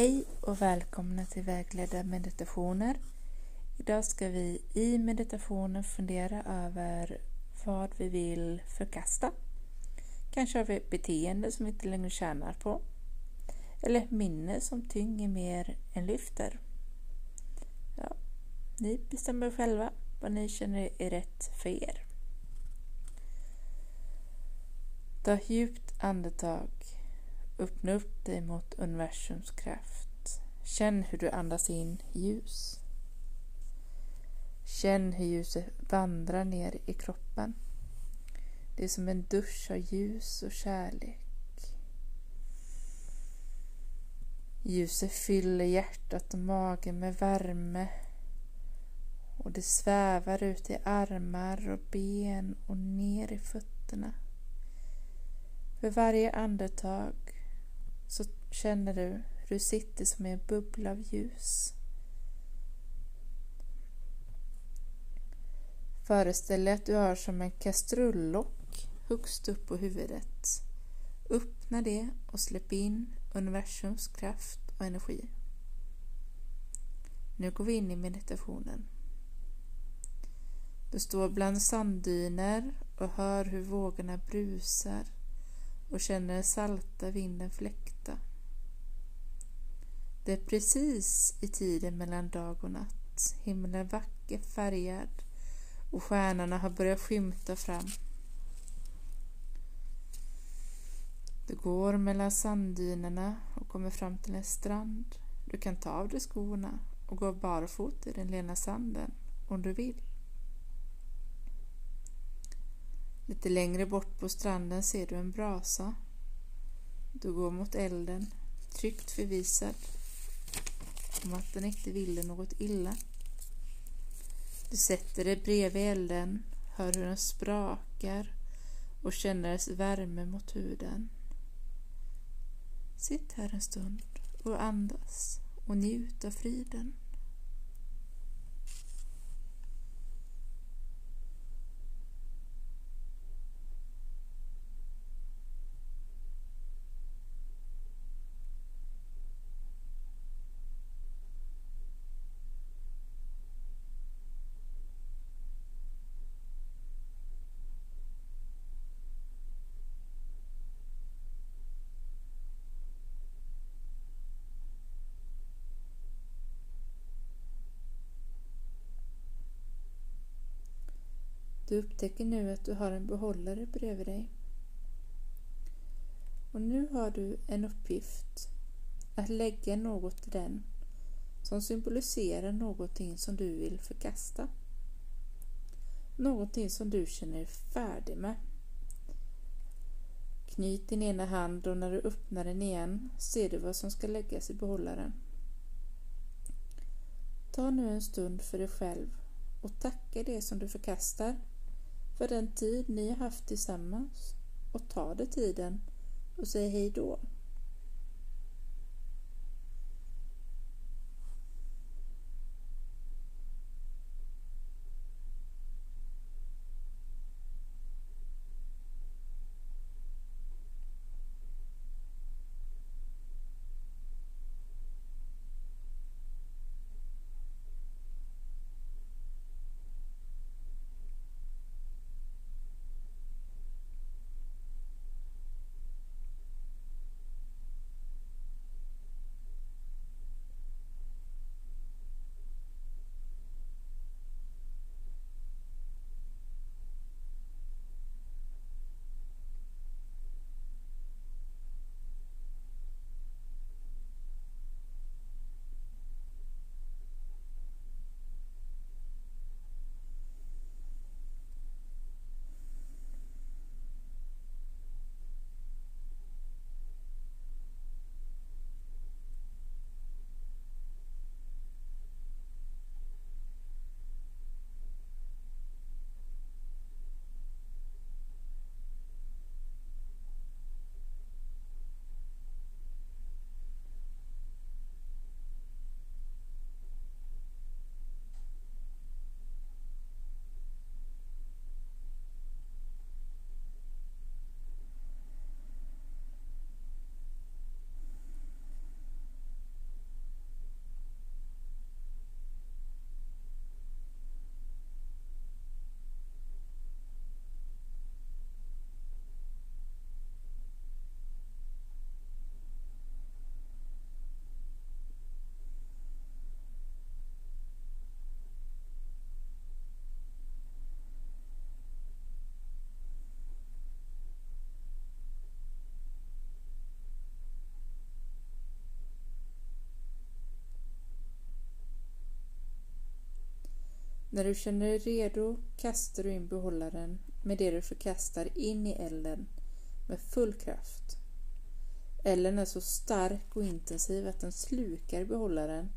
Hej och välkomna till vägledda meditationer. Idag ska vi i meditationen fundera över vad vi vill förkasta. Kanske har vi ett beteende som vi inte längre tjänar på. Eller ett minne som tynger mer än lyfter. Ja, ni bestämmer själva vad ni känner är rätt för er. Ta djupt andetag Öppna upp dig mot universums kraft. Känn hur du andas in ljus. Känn hur ljuset vandrar ner i kroppen. Det är som en dusch av ljus och kärlek. Ljuset fyller hjärtat och magen med värme och det svävar ut i armar och ben och ner i fötterna. För varje andetag så känner du hur du sitter som i en bubbla av ljus. Föreställ dig att du har som en kastrullock högst upp på huvudet. Öppna det och släpp in universums kraft och energi. Nu går vi in i meditationen. Du står bland sanddyner och hör hur vågorna brusar och känner den salta vinden fläkta. Det är precis i tiden mellan dag och natt. Himlen vacker färgad och stjärnorna har börjat skymta fram. Du går mellan sanddynerna och kommer fram till en strand. Du kan ta av dig skorna och gå barfot i den lena sanden om du vill. Lite längre bort på stranden ser du en brasa. Du går mot elden, tryggt förvisad om att den inte ville något illa. Du sätter dig bredvid elden, hör hur den sprakar och känner dess värme mot huden. Sitt här en stund och andas och njut av friden. Du upptäcker nu att du har en behållare bredvid dig. Och nu har du en uppgift att lägga något i den som symboliserar någonting som du vill förkasta. Någonting som du känner dig färdig med. Knyt din ena hand och när du öppnar den igen ser du vad som ska läggas i behållaren. Ta nu en stund för dig själv och tacka det som du förkastar för den tid ni har haft tillsammans och ta det tiden och säg hej då. När du känner dig redo kastar du in behållaren med det du förkastar in i elden med full kraft. Elden är så stark och intensiv att den slukar behållaren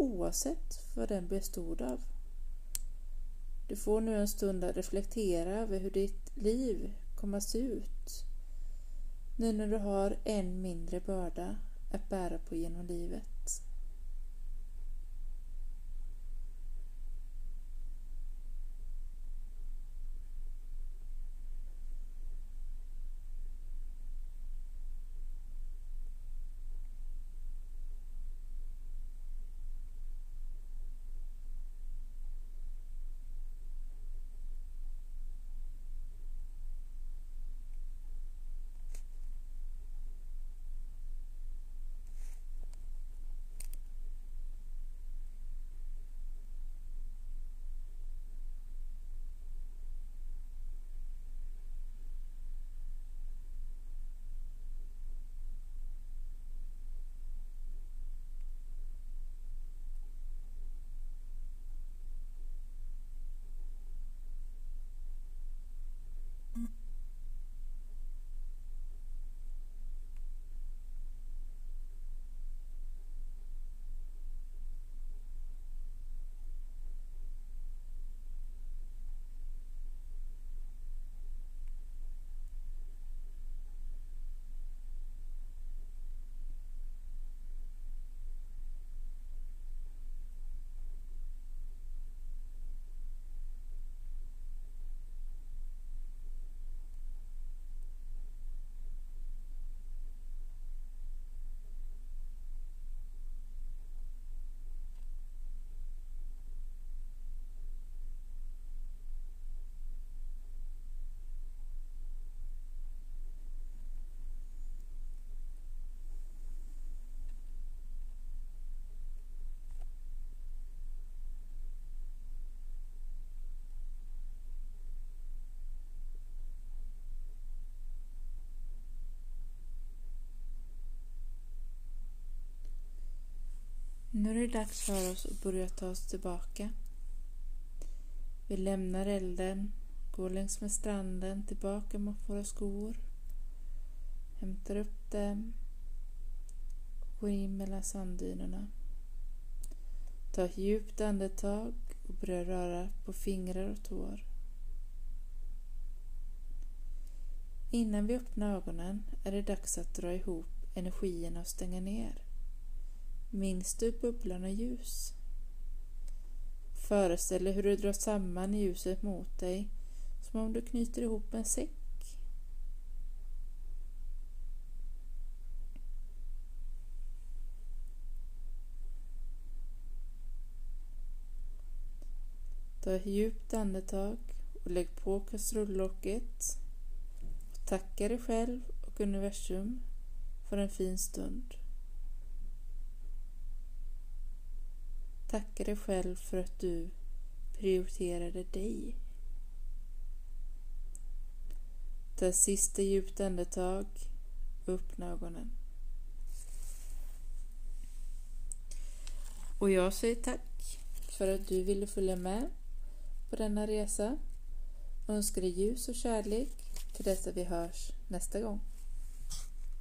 oavsett vad den bestod av. Du får nu en stund att reflektera över hur ditt liv kommer att se ut nu när du har en mindre börda att bära på genom livet. Nu är det dags för oss att börja ta oss tillbaka. Vi lämnar elden, går längs med stranden tillbaka mot våra skor. Hämtar upp dem, går in mellan sanddynerna. Ta ett djupt andetag och börja röra på fingrar och tår. Innan vi öppnar ögonen är det dags att dra ihop energierna och stänga ner. Minns du bubblorna ljus? Föreställ dig hur du drar samman ljuset mot dig som om du knyter ihop en säck. Ta ett djupt andetag och lägg på kastrullocket. Tacka dig själv och universum för en fin stund. Tacka dig själv för att du prioriterade dig. Ta sista djupt andetag och öppna ögonen. Och jag säger tack för att du ville följa med på denna resa. Önskar dig ljus och kärlek till dess att vi hörs nästa gång.